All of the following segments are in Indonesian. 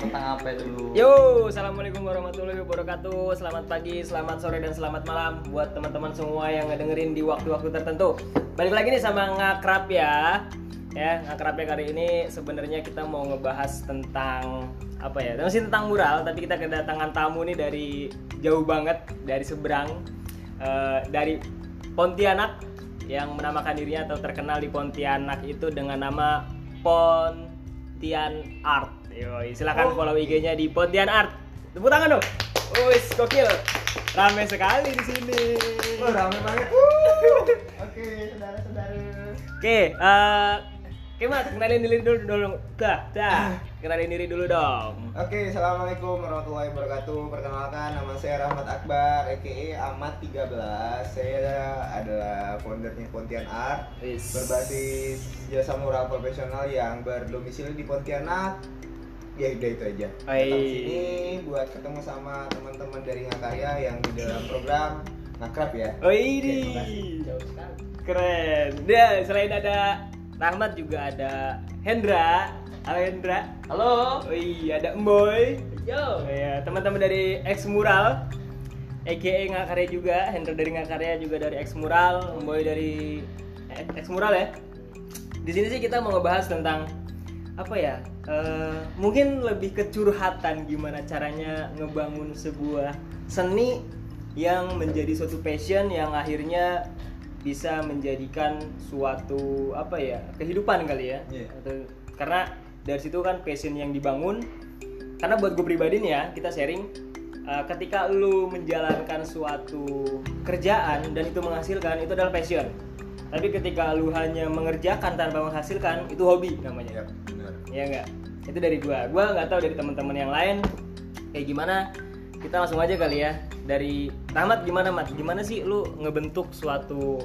tentang apa dulu? Yo, assalamualaikum warahmatullahi wabarakatuh. Selamat pagi, selamat sore, dan selamat malam buat teman-teman semua yang ngedengerin di waktu-waktu tertentu. Balik lagi nih sama ngakrab ya. Ya, ngakrabnya kali ini sebenarnya kita mau ngebahas tentang apa ya? Masih tentang mural, tapi kita kedatangan tamu nih dari jauh banget, dari seberang, eh, dari Pontianak yang menamakan dirinya atau terkenal di Pontianak itu dengan nama Pontian Art. Yoi, silakan follow IG-nya di Pontian Art. Tepuk tangan dong. Wis, gokil. Rame sekali di sini. Oh, rame banget. Oke, saudara-saudara. Oke, eh Kemat, kenalin diri dulu dulu. Dah, dah. Kenalin diri dulu dong. Oke, assalamualaikum warahmatullahi wabarakatuh. Perkenalkan, nama saya Rahmat Akbar, aka Ahmad 13. Saya adalah foundernya Pontian Art, Wis. berbasis jasa mural profesional yang berdomisili di Pontianak. Ya udah itu aja. Hai. Datang sini buat ketemu sama teman-teman dari Ngakarya yang di dalam program Ngakrab ya. Oh ini keren. Dia selain ada Rahmat juga ada Hendra. Halo Hendra. Halo. Oh iya ada Emboy. Yo. Ya, teman-teman dari X Mural AKA Ngakarya juga, Hendra dari Ngakarya juga dari X Mural, Emboy dari eh, X Mural ya. Di sini sih kita mau ngebahas tentang apa ya? eh, mungkin lebih kecurhatan gimana caranya ngebangun sebuah seni yang menjadi suatu passion yang akhirnya bisa menjadikan suatu apa ya kehidupan kali ya Iya. Atau- karena dari situ kan passion yang dibangun karena buat gue pribadi nih ya kita sharing uh, ketika lu menjalankan suatu kerjaan dan itu menghasilkan itu adalah passion tapi ketika lu hanya mengerjakan tanpa menghasilkan itu hobi namanya Ya, benar. Ya enggak itu dari gua gua nggak tahu dari teman-teman yang lain kayak gimana kita langsung aja kali ya dari Rahmat gimana Mat gimana sih lu ngebentuk suatu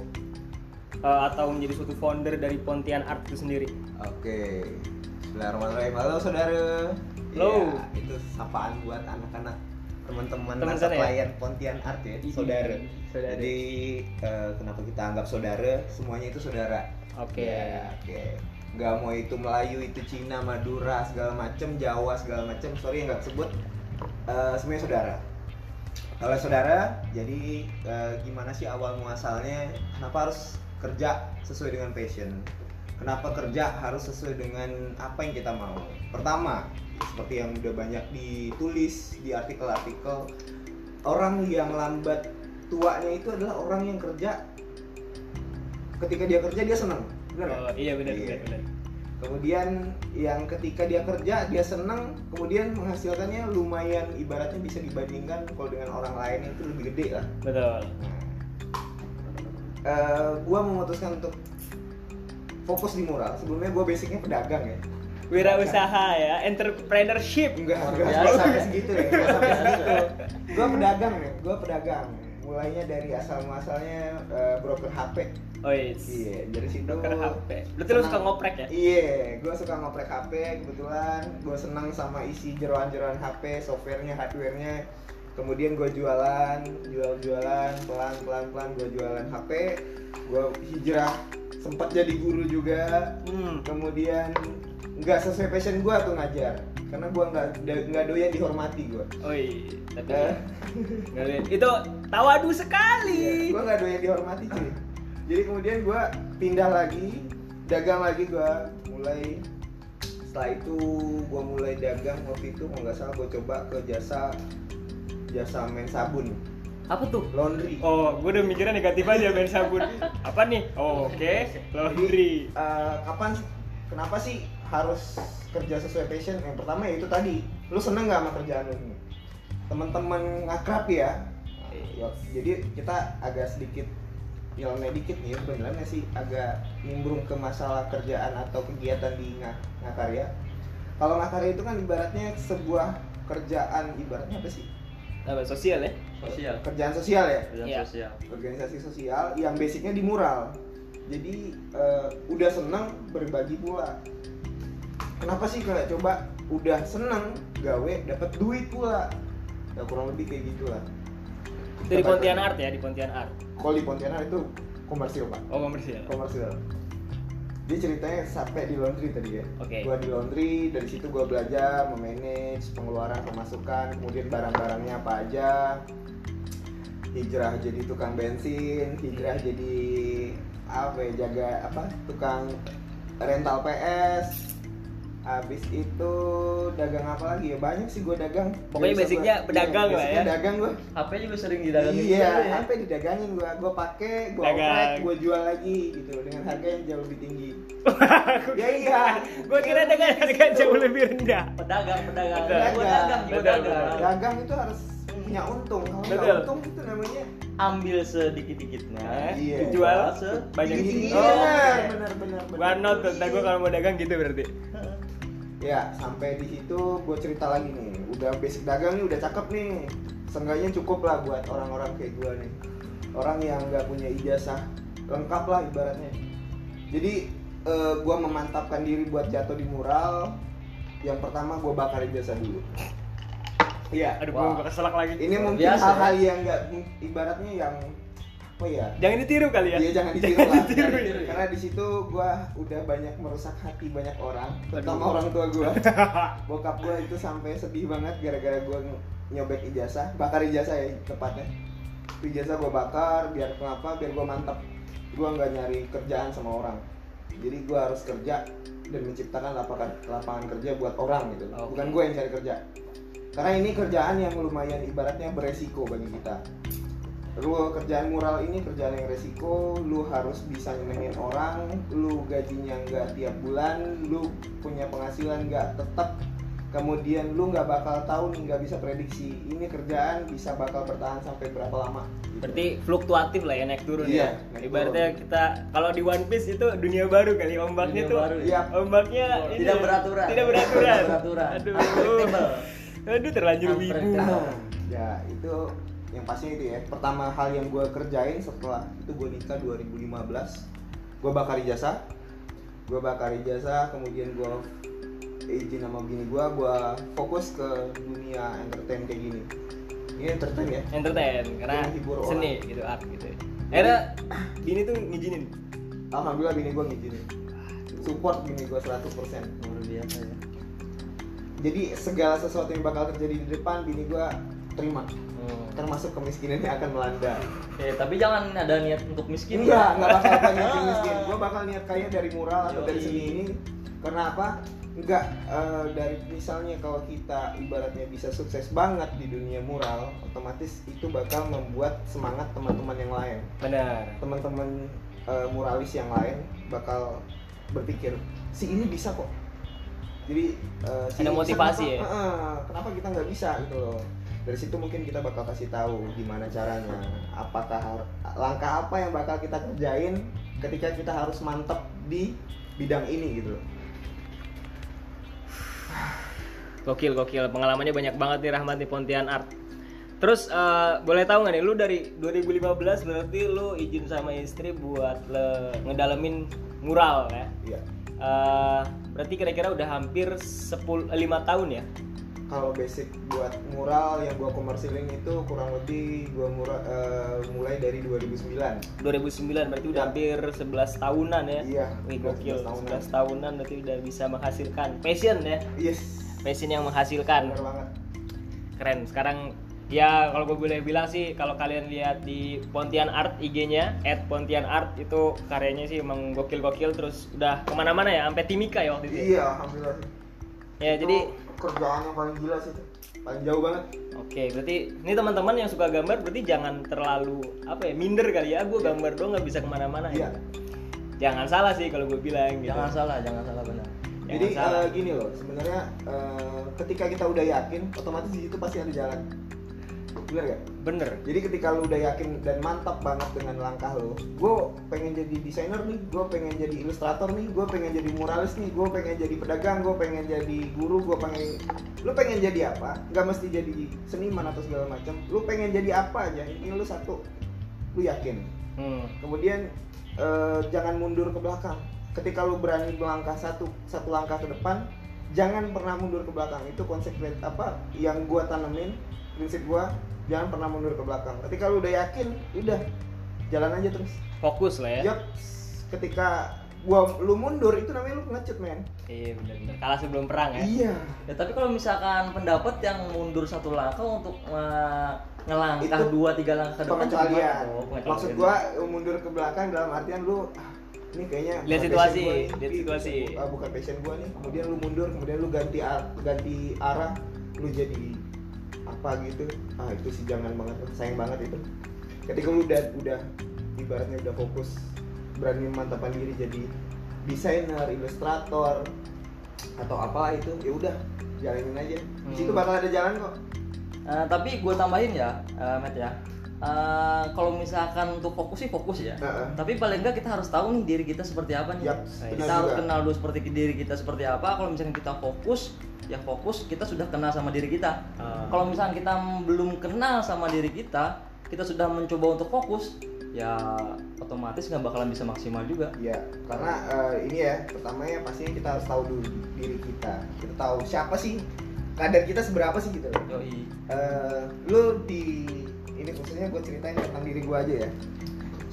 uh, atau menjadi suatu founder dari Pontian Art itu sendiri Oke. Bismillahirrahmanirrahim. Halo saudara. Halo. Iya, itu sapaan buat anak-anak teman-teman Teman masa ya? klien Pontian Art ya, saudara. saudara. Jadi eh, kenapa kita anggap saudara? Semuanya itu saudara. Oke. Ya, Oke. Gak mau itu Melayu, itu Cina, Madura, segala macem, Jawa segala macem. Sorry yang nggak sebut. Eh, semuanya saudara. Kalau saudara, jadi eh, gimana sih awal muasalnya? Kenapa harus kerja sesuai dengan passion? Kenapa kerja harus sesuai dengan apa yang kita mau? Pertama, seperti yang udah banyak ditulis di artikel-artikel, orang yang lambat tuanya itu adalah orang yang kerja ketika dia kerja dia senang, benar nggak? Oh, iya benar Iya. benar. Kemudian yang ketika dia kerja dia senang, kemudian menghasilkannya lumayan ibaratnya bisa dibandingkan kalau dengan orang lain itu lebih gede lah. Betul. Eh, gua memutuskan untuk fokus di mural. Sebelumnya gua basicnya pedagang ya. Wirausaha ya, entrepreneurship. Enggak, enggak biasa. sampai segitu ya. Enggak sampai segitu. Gua pedagang nih, gua pedagang. Mulainya dari asal muasalnya eh, broker HP. Oh iya. Iya, dari situ. Broker HP. Berarti lu suka ngoprek ya? Iya, gue suka ngoprek HP kebetulan. Gue senang sama isi jeroan-jeroan HP, softwarenya, hardwarenya. Kemudian gue jualan, jual-jualan, pelan-pelan pelan gue jualan HP. Gue hijrah, sempat jadi guru juga. Hmm. Kemudian nggak sesuai passion gue tuh ngajar, karena gue nggak nggak doyan dihormati gue. Oh iya. Tapi Eh. nggak itu tawadu sekali. gue nggak doyan dihormati cuy jadi kemudian gue pindah lagi dagang lagi gue mulai setelah itu gue mulai dagang waktu itu kalau nggak salah gue coba ke jasa jasa main sabun Apa tuh? laundry Oh, gue udah mikirnya negatif aja main sabun. Apa nih? Oh, Oke, laundry. Eh, kapan kenapa sih harus kerja sesuai passion. Yang pertama ya itu tadi lu seneng nggak sama kerjaan lu? Ini teman-teman ngakrab ya. Ya, jadi kita agak sedikit nyeleneh dikit nih sebenarnya sih agak nimbrung ke masalah kerjaan atau kegiatan di Nga- ngakarya kalau ngakarya itu kan ibaratnya sebuah kerjaan ibaratnya apa sih? Apa sosial ya? Sosial. kerjaan sosial ya? Kerjaan Iya. sosial. organisasi sosial yang basicnya di mural. Jadi eh, udah seneng berbagi pula kenapa sih kalau coba udah seneng gawe dapat duit pula ya kurang lebih kayak gitulah Itu di Pontian Art ya, di Pontian Art. kalau di Pontianak itu komersil pak Oh, komersial. komersil dia ceritanya sampai di laundry tadi ya Oke. gua di laundry dari situ gua belajar memanage pengeluaran pemasukan kemudian barang-barangnya apa aja hijrah jadi tukang bensin hijrah jadi apa ya, jaga apa tukang rental PS habis itu dagang apa lagi ya banyak sih gua dagang Pokoknya Biasa basicnya gua- pedagang iya, lah ya. dagang gua HP juga sering didagangin iya juga ya. HP didagangin gua gua pakai gua Dagang. oprek gua jual lagi gitu dengan harga yang jauh lebih tinggi ya iya Gua kira dengan harga jauh lebih rendah. Pedagang, pedagang. Pedagang. Gua dagang, gua Betul, dagang. dagang itu harus punya untung kalau nggak untung itu namanya Ambil sedikit-dikitnya. Iya. Jual se- banyak Gini, Oh. benar benar. Gua not gua kalau mau dagang gitu berarti. Ya sampai di situ gue cerita lagi nih. Udah basic dagang nih udah cakep nih. Seenggaknya cukup lah buat orang-orang kayak gue nih. Orang yang nggak punya ijazah lengkap lah ibaratnya. Jadi gue memantapkan diri buat jatuh di mural yang pertama gue bakar ijazah dulu. Iya. Aduh, gua keselak lagi. ini mungkin hal-hal yang nggak ibaratnya yang apa ya Jangan ditiru kali ya. Iya jangan ditiru Jangan lah. ditiru. ditiru, ya. Karena di situ gua udah banyak merusak hati banyak orang, terutama orang tua gua. Bokap gua itu sampai sedih banget gara-gara gua ny- nyobek ijazah, bakar ijazah ya tepatnya. Ijazah gua bakar biar kenapa? Biar gua mantap. Gua nggak nyari kerjaan sama orang. Jadi gua harus kerja dan menciptakan lapangan lapangan kerja buat orang gitu. Oke. Bukan gua yang cari kerja. Karena ini kerjaan yang lumayan ibaratnya beresiko bagi kita lu kerjaan mural ini kerjaan yang resiko lu harus bisa nyenengin orang lu gajinya nggak tiap bulan lu punya penghasilan nggak tetap kemudian lu nggak bakal tahu nih nggak bisa prediksi ini kerjaan bisa bakal bertahan sampai berapa lama gitu. Berarti fluktuatif lah ya naik turun Iya, ya. naik Ibaratnya kita kalau di One Piece itu dunia baru kali ombaknya Dunia tuh. baru, ya. Ombaknya ini Tidak beraturan. Tidak beraturan. Tidak beraturan. Aduh. Aduh terlanjur wibu. Ya itu yang pastinya itu ya pertama hal yang gue kerjain setelah itu gue nikah 2015 gue bakar ijazah gue bakar ijazah kemudian gue izin sama bini gue gue fokus ke dunia entertain kayak gini ini entertain ya Entertain karena Menghibur orang. seni gitu art gitu. ya. Akhirnya bini tuh ngizinin. alhamdulillah bini gue ngizinin support bini gue 100% Luar biasa ya. jadi segala sesuatu yang bakal terjadi di depan bini gue terima Hmm. Termasuk kemiskinan yang akan melanda Eh, tapi jangan ada niat untuk miskin. Enggak, ya. enggak bakal Ah. miskin. Gue bakal niat kaya dari mural atau dari Yoi. seni ini. Karena apa? Enggak eh, dari misalnya kalau kita ibaratnya bisa sukses banget di dunia mural, otomatis itu bakal membuat semangat teman-teman yang lain. Benar. Teman-teman eh, muralis yang lain bakal berpikir, si ini bisa kok. Jadi eh, si Ada motivasi kenapa, ya? eh, kenapa kita nggak bisa gitu loh? Dari situ mungkin kita bakal kasih tahu gimana caranya, apakah langkah apa yang bakal kita kerjain ketika kita harus mantep di bidang ini gitu loh. Gokil gokil pengalamannya banyak banget nih Rahmat di Pontian Art. Terus eh, boleh tahu nggak nih lu dari 2015 berarti lu izin sama istri buat le, ngedalemin mural ya? Iya. Eh, berarti kira-kira udah hampir 10 5 tahun ya? Kalau basic buat mural yang gua komersilin itu kurang lebih gua mura- eh, mulai dari 2009. 2009 berarti udah Ya. hampir 11 tahunan ya? Iya, Wih udah gokil 11 tahunan. 11 tahunan berarti udah bisa menghasilkan passion ya? Yes. Passion yang menghasilkan. Bener banget. keren sekarang ya kalau gue boleh bilang sih kalau kalian lihat di Pontian Art IG-nya Pontian Art itu karyanya sih emang gokil-gokil terus udah ke mana-mana ya sampai Timika ya waktu itu ya? Iya, alhamdulillah. ya Itu jadi kerjaan yang paling gila sih itu. Paling jauh banget. oke berarti ini teman-teman yang suka gambar berarti jangan terlalu apa ya minder kali ya gue gambar doang nggak bisa ke mana-mana Iya. ya jangan salah sih kalau gue bilang gitu Jangan salah, jangan salah benar. Jangan Jadi salah. eh, gini loh, sebenarnya eh, ketika kita udah yakin, otomatis di situ pasti ada jalan. Bener gak? bener Jadi ketika lu udah yakin dan mantap banget dengan langkah lo, gue pengen jadi desainer nih, gue pengen jadi ilustrator nih, gue pengen jadi muralis nih, gue pengen jadi pedagang, gue pengen jadi guru, gue pengen, lu pengen jadi apa? Gak mesti jadi seniman atau segala macam. Lu pengen jadi apa aja? Ini lu satu, lu yakin. hmm. Kemudian eh, jangan mundur ke belakang. Ketika lu berani melangkah satu satu langkah ke depan, jangan pernah mundur ke belakang. Itu konsep apa yang gua tanemin, prinsip gua, jangan pernah mundur ke belakang. Ketika lu udah yakin, udah jalan aja terus. fokus lah ya Yup, ketika gua lu mundur itu namanya lu pengecut men Iya benar-benar. Kalah sebelum perang ya. iya Ya tapi kalau misalkan pendapat yang mundur satu langkah untuk eh, ngelangkah Itu dua tiga langkah ke depan pengecualian? Pengecualian. maksud gua mundur ke belakang dalam artian lu ah, ini kayaknya Lihat bukan situasi, gua lihat Ini situasi. bukan- ah, bukan passion gua nih kemudian lu mundur kemudian lu ganti ar- ganti arah lu jadi apa gitu ah itu sih jangan banget sayang banget itu ketika lu udah udah ibaratnya udah fokus berani memantapkan diri jadi desainer ilustrator atau apa itu ya udah jalanin aja di situ Hmm. bakal ada jalan kok Eh, tapi gue tambahin ya, eh, Matt ya. Eh, kalau misalkan untuk fokus sih fokus ya. Heeh. Tapi paling enggak kita harus tahu nih diri kita seperti apa nih. Yap, kita harus juga. kenal dulu seperti diri kita seperti apa. Kalau misalnya kita fokus, ya fokus kita sudah kenal sama diri kita. Ah. Kalau misalnya kita belum kenal sama diri kita, kita sudah mencoba untuk fokus, ya otomatis nggak bakalan bisa maksimal juga. Iya, karena eh, ini ya pertamanya pastinya kita harus tahu dulu diri kita. Kita tahu siapa sih kadar kita seberapa sih gitu. loh. Eh, lu di ini khususnya gue ceritain tentang diri gue aja ya.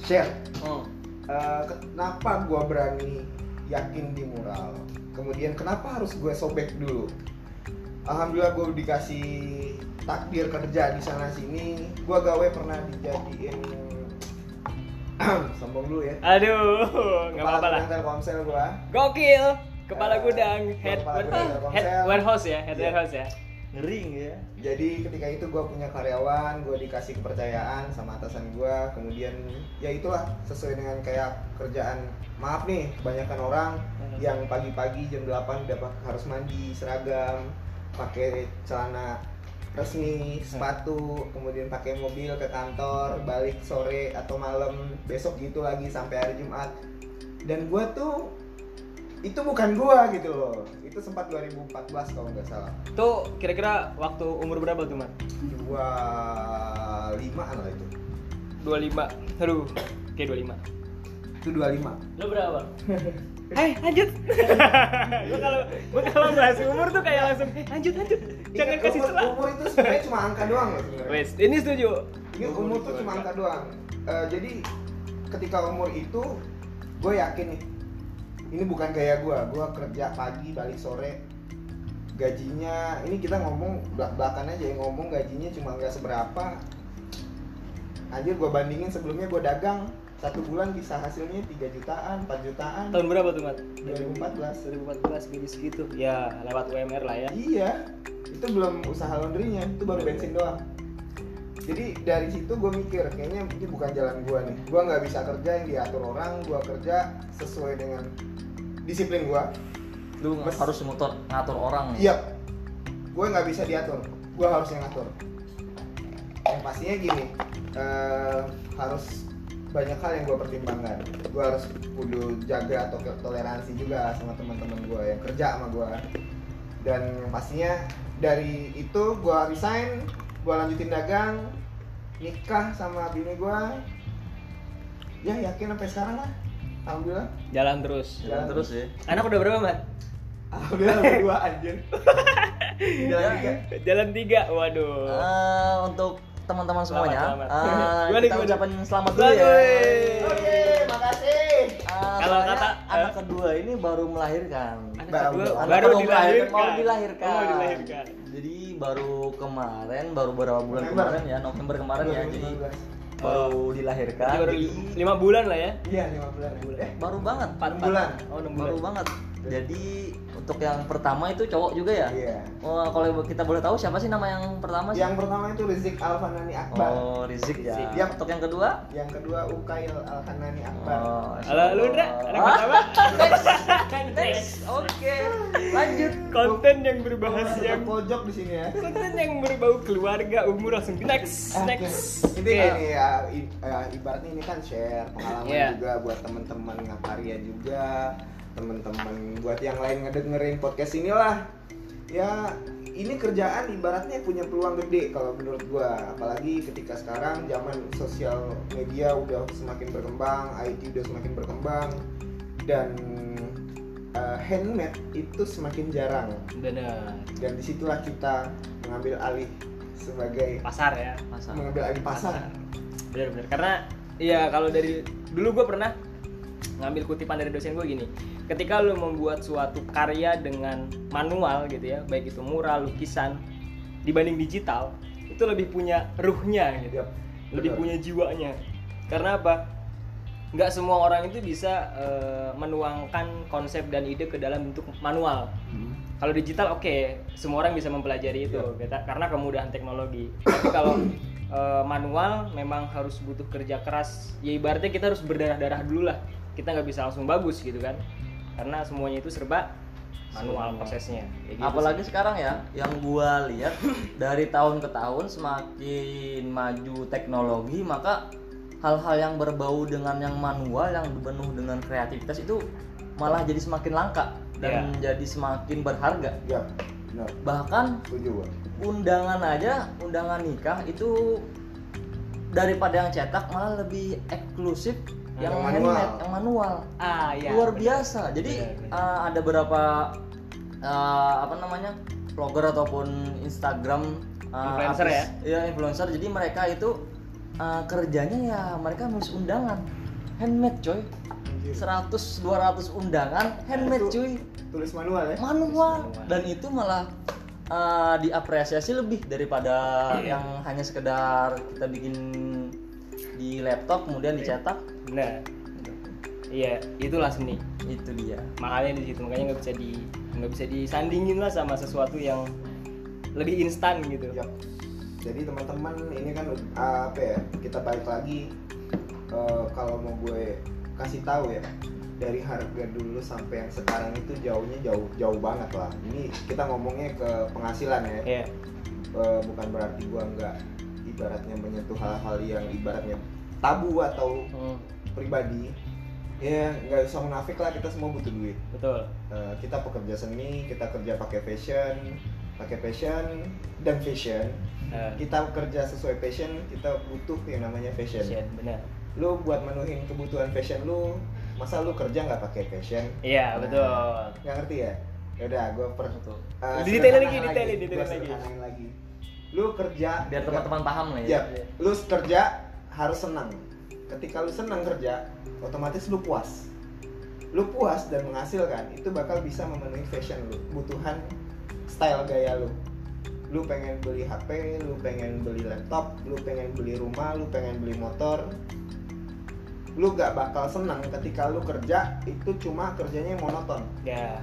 Share. Hmm. eh, kenapa gue berani yakin di mural? Kemudian kenapa harus gue sobek dulu? Alhamdulillah gue dikasih takdir kerja di sana sini. Gue gawe pernah dijadiin sombong dulu ya. Aduh, nggak Kepala apa-apa lah. Telkomsel gua. Gokil. Kepala Eh, gudang, head, kepala gudang head warehouse ya, head Iya. warehouse ya. Ngering ya. Jadi ketika itu gua punya karyawan, gua dikasih kepercayaan sama atasan gua. Kemudian ya itulah sesuai dengan kayak kerjaan. Maaf nih, kebanyakan orang Hmm. yang pagi-pagi jam 8 udah pak- harus mandi seragam, pakai celana resmi, sepatu, kemudian pakai mobil ke kantor, balik sore atau malam, besok gitu lagi sampai hari Jumat. Dan gua tuh itu bukan gua gitu loh. Itu sempat 2014 kalau nggak salah. Tuh kira-kira waktu umur berapa tuh, Man? 25 an lah itu. 25. Aduh, kayak 25. Itu 25. Lo berapa? Eh, lanjut. gua kalau gua kalau bahas umur tuh kayak langsung, eh, lanjut, lanjut. Jangan Ingat, kasih umur, celah. umur itu sebenarnya cuma angka doang loh sebenarnya. Wes, ini setuju. Ingat umur tuh cuma angka doang. Eh, jadi ketika umur itu gue yakin nih ini bukan gaya gue. Gue kerja pagi balik sore gajinya ini kita ngomong belak belakan aja ya ngomong gajinya cuma nggak seberapa anjir gue bandingin sebelumnya gue dagang satu bulan bisa hasilnya 3 jutaan 4 jutaan Tahun berapa tuh, Man? 2014 2014 gaji segitu. Ya, lewat UMR lah ya. Iya, itu belum usaha laundrynya, itu baru bensin doang. Jadi dari situ gue mikir, kayaknya ini bukan jalan gue nih. Gue nggak bisa kerja yang diatur orang, gue kerja sesuai dengan disiplin gue. Lu Mas- harus motor ngatur orang. Iya, gue nggak bisa diatur, gue harus yang ngatur. Yang pastinya gini, eh, harus banyak hal yang gue pertimbangkan. Gue harus kudu jaga atau toleransi juga sama teman-teman gue yang kerja sama gue. Dan yang pastinya dari itu gue resign, gue lanjutin dagang, nikah sama bini gue. Ya yakin sampai sekarang lah, alhamdulillah. Jalan terus. Jalan terus ya. Anak udah berapa, Man? Alhamdulillah udah dua anjir. Jalan tiga. Jalan tiga. Waduh. Eh, untuk teman-teman semuanya, selamat. eh, Gua nih, kita ucapin selamat dulu Selamat, ya. Oke, makasih. Eh, Kalau kata- anak eh. kedua ini baru melahirkan. Anak Baru- kedua anak baru kedua dilahirkan. Baru dilahirkan. Oh, dilahirkan. Jadi baru kemarin, baru beberapa bulan kemarin ya, November kemarin ya. Jadi 2019. Baru dilahirkan. Jadi baru Jadi lima bulan lah ya. Iya, lima bulan. Eh, baru banget. Empat bulan. Oh, enam Baru bulan. banget. Jadi untuk yang pertama itu cowok juga ya? Iya. Oh, kalau kita boleh tahu siapa sih nama yang pertama sih? Yang pertama itu Rizik Alfanani Akbar. Oh, Rizik ya. Rizik. Yap. Untuk yang kedua? Yang kedua Ukail Alhanani Akbar. Oh, Halo, Indra, anak pertama. Next. Oke. Lanjut. Konten yang berbahas yang pojok di sini ya. konten yang berbau keluarga umur langsung next next. Ini ya, eh, ibaratnya ini kan share pengalaman Iya. juga buat teman-teman ngakarya juga, teman-teman buat yang lain ngedengerin podcast inilah. Ya, ini kerjaan ibaratnya punya peluang gede kalau menurut gua, apalagi ketika sekarang zaman sosial media udah semakin berkembang, IT udah semakin berkembang dan eh, handmade itu semakin jarang Benar. dan di situlah kita mengambil alih sebagai Pasar ya. Masa. mengambil alih pasar. Benar benar. Karena iya kalau dari dulu gue pernah ngambil kutipan dari dosen gue gini ketika lu membuat suatu karya dengan manual gitu ya baik itu mural lukisan dibanding digital itu lebih punya ruhnya gitu. Yap, lebih benar. punya jiwanya. Karena apa? Nggak semua orang itu bisa eh, menuangkan konsep dan ide ke dalam bentuk manual. Hmm. kalau digital oke semua orang bisa mempelajari itu kita karena kemudahan teknologi. Tapi kalau eh, manual memang harus butuh kerja keras. Ya ibaratnya kita harus berdarah darah dulu lah. Kita nggak bisa langsung bagus gitu kan karena semuanya itu serba manual Semua. prosesnya gitu Apalagi sih. sekarang ya, yang gua lihat dari tahun ke tahun semakin maju teknologi, maka hal-hal yang berbau dengan yang manual, yang penuh dengan kreativitas itu malah jadi semakin langka dan jadi semakin berharga. Ya, benar. Bahkan Setuju gua. undangan aja, undangan nikah itu daripada yang cetak malah lebih eksklusif yang, Yang manual. handmade, yang manual ah ya luar biasa. Jadi Benar, benar. uh, ada beberapa uh, apa namanya blogger ataupun Instagram uh, Influencer ya? ya influencer. Jadi mereka itu uh, kerjanya ya mereka nulis undangan handmade coy. 100 200 undangan handmade Itu- cuy. Tulis manual ya. Manual manual. dan itu malah uh, diapresiasi lebih daripada yang hanya sekedar kita bikin di laptop kemudian dicetak benar iya itulah seni itu dia makanya di situ makanya nggak bisa di nggak bisa disandingin lah sama sesuatu yang lebih instan gitu Yap. Jadi teman-teman ini kan uh, apa ya? Kita balik lagi uh, kalau mau gue kasih tahu ya dari harga dulu sampai yang sekarang itu jauhnya jauh jauh banget lah. Ini kita ngomongnya ke penghasilan ya. Iya. Uh, bukan berarti gua nggak ibaratnya menyentuh hal-hal yang ibaratnya tabu atau Hmm, pribadi. Ya nggak usah munafik lah kita semua butuh duit. betul Uh, kita pekerja seni, kita kerja pakai fashion, pakai fashion dan fashion. Eh, Kita kerja sesuai passion, kita butuh yang namanya fashion. Fashion, benar Lu buat menuhin kebutuhan fashion lu, masa lu kerja nggak pakai fashion? iya Nah, betul Nggak ngerti ya? Yaudah, gue per Betul. uh, Detailin sederhanain lagi, detailin, detailin lagi. lagi. Lu kerja biar teman-teman paham lah Ya, ya. lu kerja harus senang. Ketika lu senang kerja, otomatis lu puas. Lu puas dan menghasilkan, itu bakal bisa memenuhi fashion lu, kebutuhan style gaya lu. Lu pengen beli HP, lu pengen beli laptop, lu pengen beli rumah, lu pengen beli motor. Lu gak bakal senang ketika lu kerja itu cuma kerjanya yang monoton. ya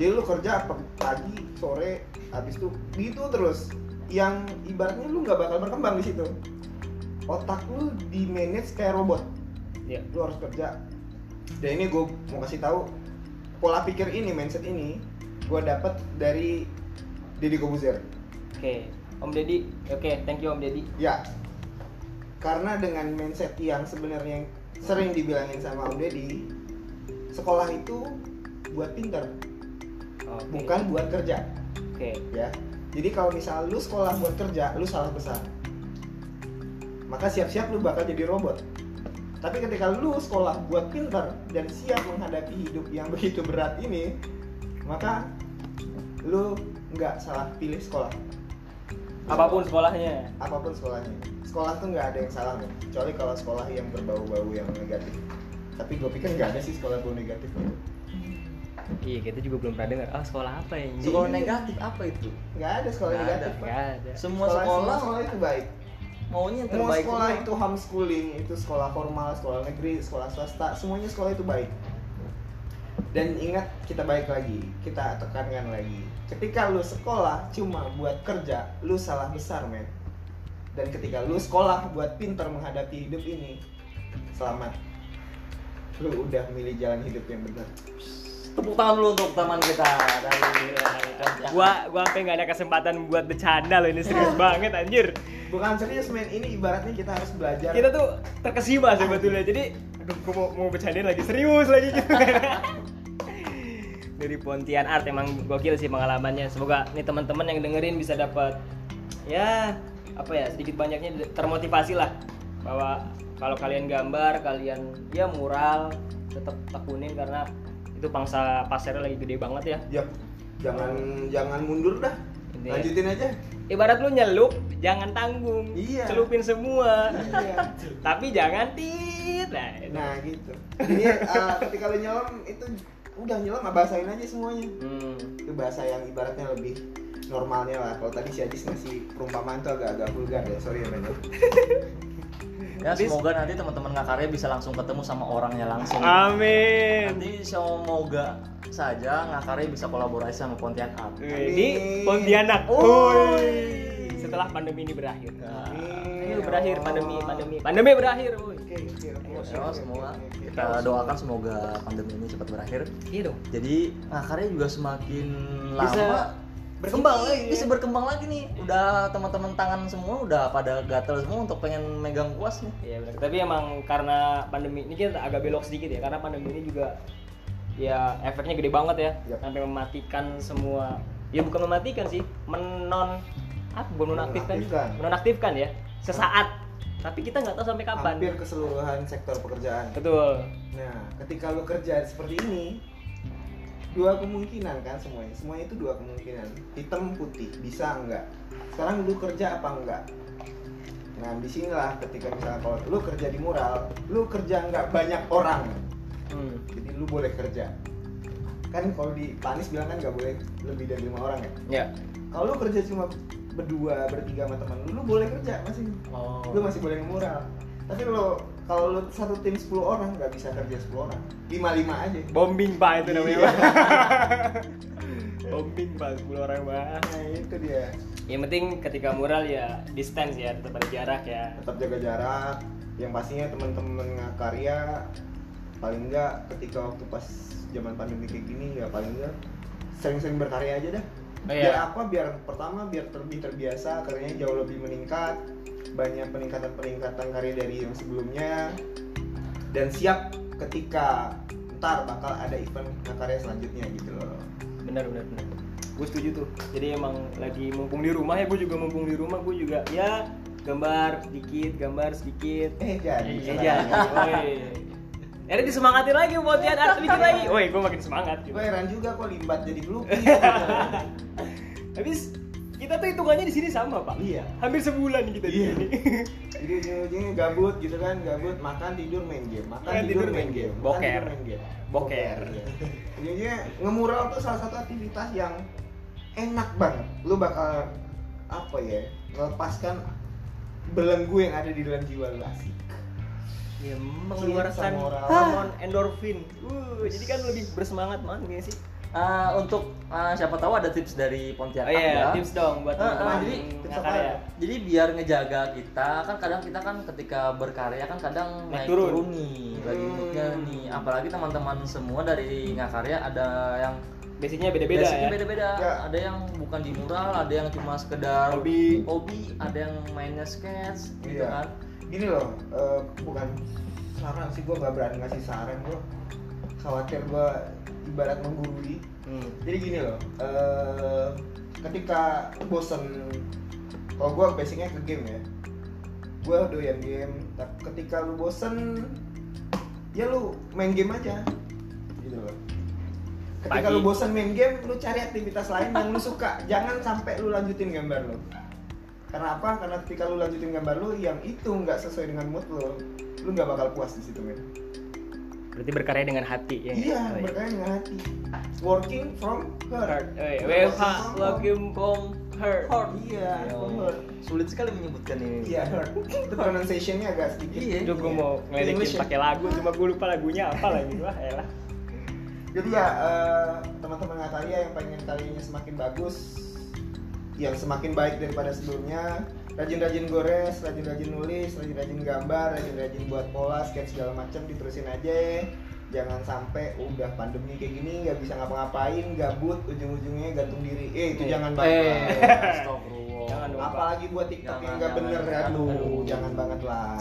Jadi lu kerja pagi, sore, habis itu gitu terus. Yang ibaratnya lu nggak bakal berkembang di situ. Otak lu di manage kayak robot. ya Lu harus kerja. Dan ini gue mau kasih tahu pola pikir ini, mindset ini, gue dapet dari Deddy Kobuzer. oke Om Deddy oke thank you Om Deddy Ya, karena dengan mindset yang sebenarnya sering dibilangin sama Om Deddy, sekolah itu buat pinter, Oke. bukan buat kerja. oke ya jadi kalau misalnya lu sekolah buat kerja lu salah besar maka siap-siap lu bakal jadi robot. Tapi ketika lu sekolah buat pinter dan siap menghadapi hidup yang begitu berat ini maka lu nggak salah pilih sekolah. Apa pun sekolahnya. Apa pun sekolahnya. Sekolah tuh nggak ada yang salah nih kecuali kalau sekolah yang berbau-bau yang negatif. Tapi gue pikir nggak ada sih sekolah bau negatif iya kita juga belum pernah dengar ah sekolah apa ya ini Sekolah negatif apa itu? nggak ada sekolah Nggak negatif ada. Pak. nggak ada Semua semua sekolah sekolah itu baik maunya yang mau terbaik sekolah semua. itu homeschooling itu sekolah formal sekolah negeri sekolah swasta semuanya sekolah itu baik dan ingat kita baik lagi kita tekankan lagi ketika lu sekolah cuma buat kerja lu salah besar men dan ketika lu sekolah buat pinter menghadapi hidup ini selamat lu udah milih jalan hidup yang benar Tepuk tangan dulu untuk teman kita. Dari gua gua sampai nggak ada kesempatan buat bercanda loh ini serius banget anjir. Bukan serius men. Ini ibaratnya kita harus belajar. Kita tuh terkesima sebetulnya jadi aduh gua mau mau bercandain lagi serius lagi gitu. Dari Pontian Art emang gokil sih pengalamannya. Semoga nih teman-teman yang dengerin bisa dapat ya apa ya sedikit banyaknya termotivasi lah. Bahwa kalau kalian gambar kalian ya mural tetap tekunin karena itu pangsa pasarnya lagi gede banget ya. Yap, jangan jangan mundur dah. Intinya, lanjutin aja. Ibarat lu nyelup jangan tanggung. Iya. celupin semua. Iya. Tapi jangan tit. Nah, itu. nah gitu. Jadi eh, ketika lu nyelam itu udah nyelam bahasain aja semuanya. Hmm. itu bahasa yang ibaratnya lebih normalnya lah. Kalau tadi si Ajis ngasih perumpamaan tuh agak-agak vulgar ya. Sorry ya men Ya semoga nanti teman-teman ngakarya bisa langsung ketemu sama orangnya langsung. amin Nanti semoga saja ngakarya bisa kolaborasi sama Pontianak Art. di Pontianak. Woi. setelah pandemi ini berakhir Amin. Ayo berakhir pandemi pandemi pandemi berakhir woi. oke oke oke Ya, oke, semoga oke, oke. kita doakan semoga pandemi ini cepat berakhir. iya dong Jadi ngakarya juga semakin Bisa lama berkembang ini lagi bisa berkembang lagi nih. Udah teman-teman tangan semua udah pada gatel semua untuk pengen megang kuas nih. Iya benar. Tapi emang karena pandemi ini kita agak belok sedikit ya, karena pandemi ini juga ya efeknya gede banget ya, Yap. sampai mematikan semua. Ya bukan mematikan sih, menon apa bukan menonaktifkan, Menonaktifkan. menonaktifkan ya, sesaat. Tapi kita nggak tahu sampai kapan. hampir keseluruhan sektor pekerjaan Betul. Nah, ketika lu kerja seperti ini, dua kemungkinan kan semuanya. Semuanya itu dua kemungkinan. Hitam putih, bisa enggak? Sekarang lu kerja apa enggak? Nah, di sinilah ketika misalnya kalau lu kerja di mural, lu kerja enggak banyak orang. Hmm. Jadi lu boleh kerja. Kan kalau di Panis bilang kan nggak boleh lebih dari lima orang ya. Ya. Kalau lu kerja cuma berdua, bertiga sama teman lu, lu boleh kerja masih Oh. lu masih boleh ngemural tapi lo kalau lu satu tim 10 orang nggak bisa kerja 10 orang lima lima aja Bombing pak itu namanya Iya. Bombing pak 10 orang pak. nah itu dia Yang penting ketika mural ya distance ya, tetap ada jarak ya. tetap jaga jarak yang pastinya teman-teman karya paling enggak ketika waktu pas zaman pandemi kayak gini ya paling enggak sering-sering berkarya aja dah Oh, biar iya. apa biar pertama biar lebih terbiasa karyanya jauh lebih meningkat banyak peningkatan-peningkatan karya dari yang sebelumnya. Dan siap ketika ntar bakal ada event karya selanjutnya gitu loh. Benar benar benar. Gue setuju tuh. Jadi emang lagi mumpung di rumah ya gue juga mumpung di rumah gue juga ya gambar sedikit gambar sedikit. Eh jadi. Iya jadi. Woi. Akhirnya disemangatin lagi buat lihat art bikin lagi. Woi gue makin semangat gitu. gue heran juga kok limbat jadi pelukis habis kita tuh hitungannya di sini sama pak. Iya. Hampir sebulan kita di Iya. sini. Jadi ujung-ujungnya gabut gitu kan gabut makan tidur main game. Makan Makan, tidur, tidur, main main game. game. Boker. tidur, main game. Boker. iya. ujungnya ngemural tuh salah satu aktivitas yang enak banget. Lu bakal apa ya melepaskan belenggu yang ada di dalam jiwa lu asik. Ya mengeluarkan hormon endorfin. Uh jadi kan lebih bersemangat banget gak sih Ah, untuk ah, siapa tahu ada tips dari Pontianak oh iya ya. tips dong buat ah, teman-teman jadi tips apa? ya Jadi biar ngejaga kita kan kadang kita kan ketika berkarya kan kadang Naik naik, turun. turun. nih lagi Hmm. moodnya nih apalagi teman-teman semua dari ngakarya ada yang basicnya beda-beda basicnya ya beda-beda Ya. ada yang bukan di mural ada yang cuma sekedar Hobi. hobi ada yang mainnya sketch gitu Iya. kan gini loh eh, bukan saran sih gue nggak berani ngasih saran gue khawatir gue ibarat menggurui. Hmm. jadi gini loh eh, ketika bosen kalau gue basicnya ke game ya gue doyan game tapi ketika lu bosen ya lu main game aja gitu loh. Ketika Pagi. lu bosen main game lu cari aktivitas lain yang lu suka jangan sampai lu lanjutin gambar lu. Karena apa? Karena ketika lu lanjutin gambar lu yang itu nggak sesuai dengan mood lu lu nggak bakal puas di situ men berarti berkarya dengan hati ya iya Oh, iya. berkaitan dengan hati working from heart Heart. Eh, Working from heart. Heart. iya from heart sulit sekali menyebutkan ini Iya, heart. Itu pronunciation-nya agak sedikit. Iya. Itu gue mau ngeledekin pakai lagu, cuma gue lupa lagunya apa lagi. Wah, elah. Jadi ya eh, teman-teman Ngataria yang pengen karyanya semakin bagus, yang semakin baik daripada sebelumnya, rajin-rajin gores, rajin-rajin nulis, rajin-rajin gambar, rajin-rajin buat pola, sketch segala macam diterusin aja. Jangan sampai udah pandemi kayak gini nggak bisa ngapa-ngapain, gabut, ujung-ujungnya gantung diri. Eh itu Eh, jangan banget. eh Jangan dong. apalagi buat TikTok yang Jangan, nggak jangan. bener aduh, Aduh. jangan banget lah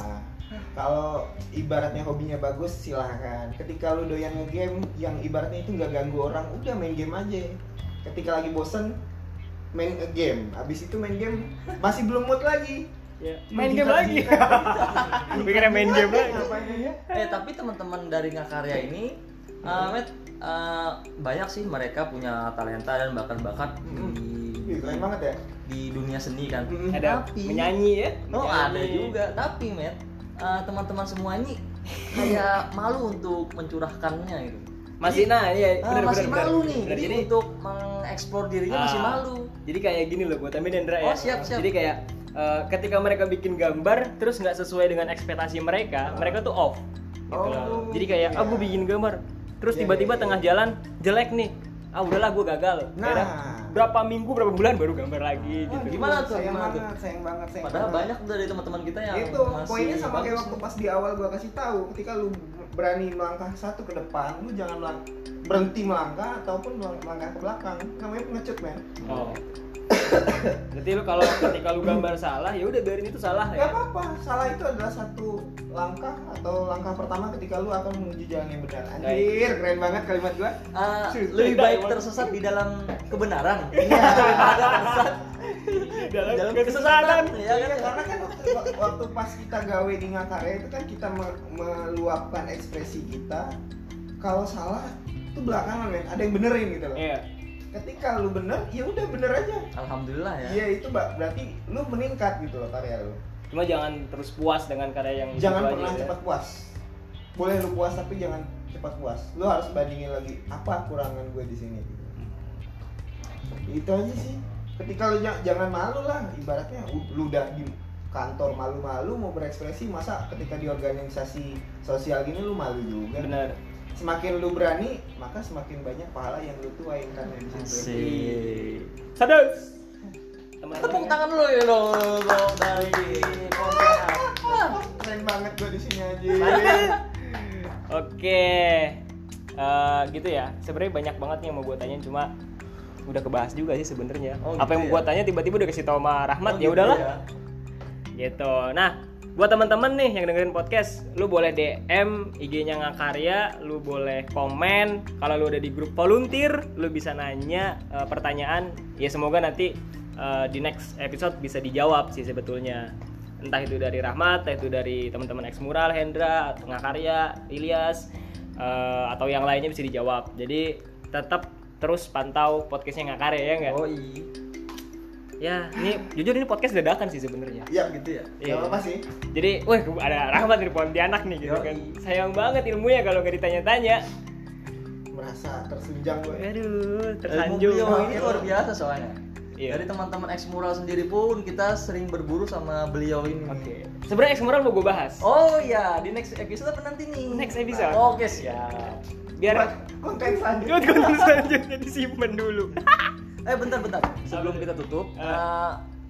kalau ibaratnya hobinya bagus silahkan ketika lu doyan ngegame yang ibaratnya itu nggak ganggu orang udah main game aja ketika lagi bosen main game abis itu main game masih belum mood lagi Ya, main game lagi. Gue kira main game lagi. Aja? eh tapi teman-teman dari ngakarya ini uh, Met, uh, banyak sih mereka punya talenta dan bakat-bakat di Wih, keren banget ya. di dunia seni kan Mm, Ada tapi menyanyi ya? oh ada juga tapi met eh, teman-teman semua ini kayak malu untuk mencurahkannya gitu Masih nah iya Ah, benar masih benar. malu benar. nih Benar, jadi, untuk mengeksplor dirinya masih Ah, malu Jadi kayak gini loh buat Amin Dendra ya. Oh, siap, siap. Jadi kayak eh, ketika mereka bikin gambar terus nggak sesuai dengan ekspektasi mereka, mereka tuh off. Gitu Oh, loh. Jadi kayak ah iya. bikin gambar, terus Iya, tiba-tiba iya, iya. tengah jalan jelek nih. Ah udahlah gue gagal. Nah. Akhirnya berapa minggu berapa bulan baru gambar lagi gitu. Waduh, Gimana tuh, Sayang gimana tuh? banget, sayang banget, sayang padahal banget. banyak dari teman-teman kita yang itu masih poinnya sama kayak waktu pas di awal gua kasih tahu ketika lu berani melangkah satu ke depan lu jangan berhenti melangkah ataupun melang- melangkah ke belakang namanya pengecut men Oh. Berarti lu kalau ketika lu gambar salah ya udah biarin itu salah Gak ya. apa-apa, salah itu adalah satu langkah atau langkah pertama ketika lu akan menuju jalan yang benar. Anjir, keren banget kalimat gua. Serius. lebih baik tersesat di dalam kebenaran Iya. daripada tersesat Dalam dalam kesesatan. ya Iya, kan karena kan waktu, waktu pas kita gawe di Ngakarya itu kan kita me- meluapkan ekspresi kita. Kalau salah itu belakangan men, ada yang benerin gitu loh. Iya. Ketika lu bener, ya udah bener aja. alhamdulillah ya Iya itu Mbak, berarti lu meningkat gitu loh karya lu. Cuma jangan terus puas dengan karya yang Jangan pernah aja, ya. cepat puas. Boleh lu puas tapi jangan cepat puas. Lu harus bandingin lagi apa kurangan gue di sini. Gitu. Itu aja sih. Ketika lu ja- jangan malu lah, ibaratnya lu udah di kantor malu-malu mau berekspresi masa ketika di organisasi sosial gini lu malu juga. Benar. Semakin lu berani, maka semakin banyak pahala yang lu tuain karena di situ. Sadus. tepuk tangan dulu ya dong dong, dari Keren banget gue di sini aja. Oke, Eh, gitu ya. Sebenarnya banyak banget nih yang mau gue tanyain, cuma udah kebahas juga sih sebenarnya. Oh, Apa yang gitu mau gue ya? tanya tiba-tiba udah kasih tau sama Rahmat, Oh, ya gitu udahlah. ya. Gitu. Nah, buat teman-teman nih yang dengerin podcast, lu boleh DM IG-nya Ngakarya, lu boleh komen. Kalau lu ada di grup volunteer, lu bisa nanya eh, pertanyaan. Ya semoga nanti eh, di next episode bisa dijawab sih sebetulnya. Entah itu dari Rahmat, entah itu dari teman-teman Mural, Hendra, Ngakarya, Ilyas, eh, atau yang lainnya bisa dijawab. Jadi tetap terus pantau podcastnya Ngakarya ya nggak? oh iya Ya, ini jujur ini podcast dadakan sih sebenarnya. Iya gitu ya Iya. Apa sih. Jadi, wah ada Rahmat dari Pontianak nih gitu Yoi. kan. Sayang banget ilmunya kalau nggak ditanya-tanya. Merasa tersunjang gue. Aduh, Ilmu tersanjung. beliau ini luar biasa soalnya Iya. dari teman-teman ex mural sendiri pun kita sering berburu sama beliau ini Oke. Sebenarnya Ex Mural mau gue bahas. oh iya di next episode apa nanti nih Next episode. oke siap Biar konten selanjutnya. Konten selanjutnya disimpan dulu. Eh bentar bentar sebelum kita tutup, ini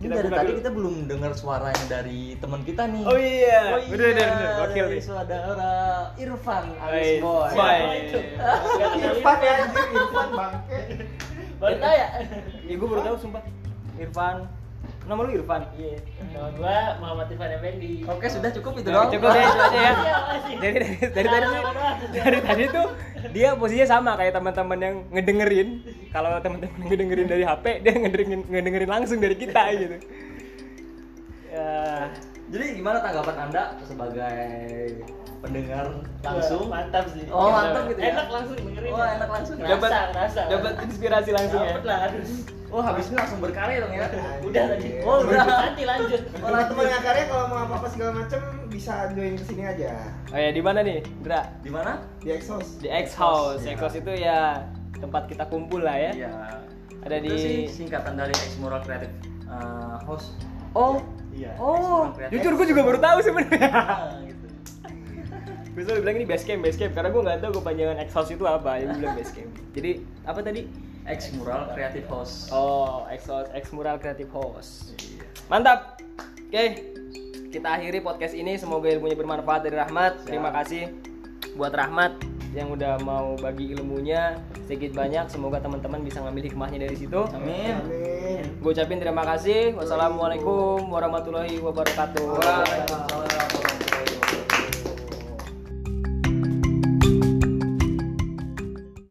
Kita dari tadi dulu. kita belum dengar suaranya dari teman kita nih. Oh iya. Oh Bener bener bener. iya, Wakil dari saudara Irfan Baik. Boy. Baik. Irfan ya Irfan bangke. Baru tanya. Ya gue baru tahu sumpah. Irfan. Nama lu Irfan? Iya. Nama gua Muhammad Irfan Effendi. Oke sudah cukup itu doang. cukup deh itu aja ya. Makasih. Dari dari dari tadi dari tadi tuh dia posisinya sama kayak teman-teman yang ngedengerin. Kalau teman-teman yang ngedengerin dari HP, dia ngedengerin ngedengerin langsung dari kita gitu. Ya, Jadi gimana tanggapan anda sebagai pendengar langsung? Mantap sih. Oh mantap gitu ya. Enak langsung dengerin. Oh enak langsung. ya? Ngerasa, ngerasa. dapat inspirasi langsung ya. Dapet lah harus. Oh habis ini langsung berkarya dong ya. Udah tadi. Oh, udah. Nanti lanjut. Orang teman ngakarnya kalau mau apa-apa segala macem bisa join ke sini aja. Oh ya di mana nih, Dra? Di mana? Di Exos. Di X House. X House itu ya tempat kita kumpul lah ya. Iya. Ada Itu di- sih singkatan dari Ex Mural Creative uh, House. Oh. Iya. Oh, jujur gue juga baru tahu sebenarnya. Gitu. gue selalu bilang ini base camp, base camp karena gue nggak tahu kepanjangan X House itu apa. Jadi gue bilang base camp. Jadi apa tadi? Ex Mural Creative House. Oh, X House, X Mural Creative House. Mantap. Oke, kita akhiri podcast ini. Semoga ilmunya bermanfaat dari Rahmat. Terima kasih buat Rahmat yang udah mau bagi ilmunya sedikit banyak. Semoga teman-teman bisa ngambil hikmahnya dari situ. Amin. Amin. Gue ucapin terima kasih. Wassalamualaikum warahmatullahi wabarakatuh. Waalaikumsalam.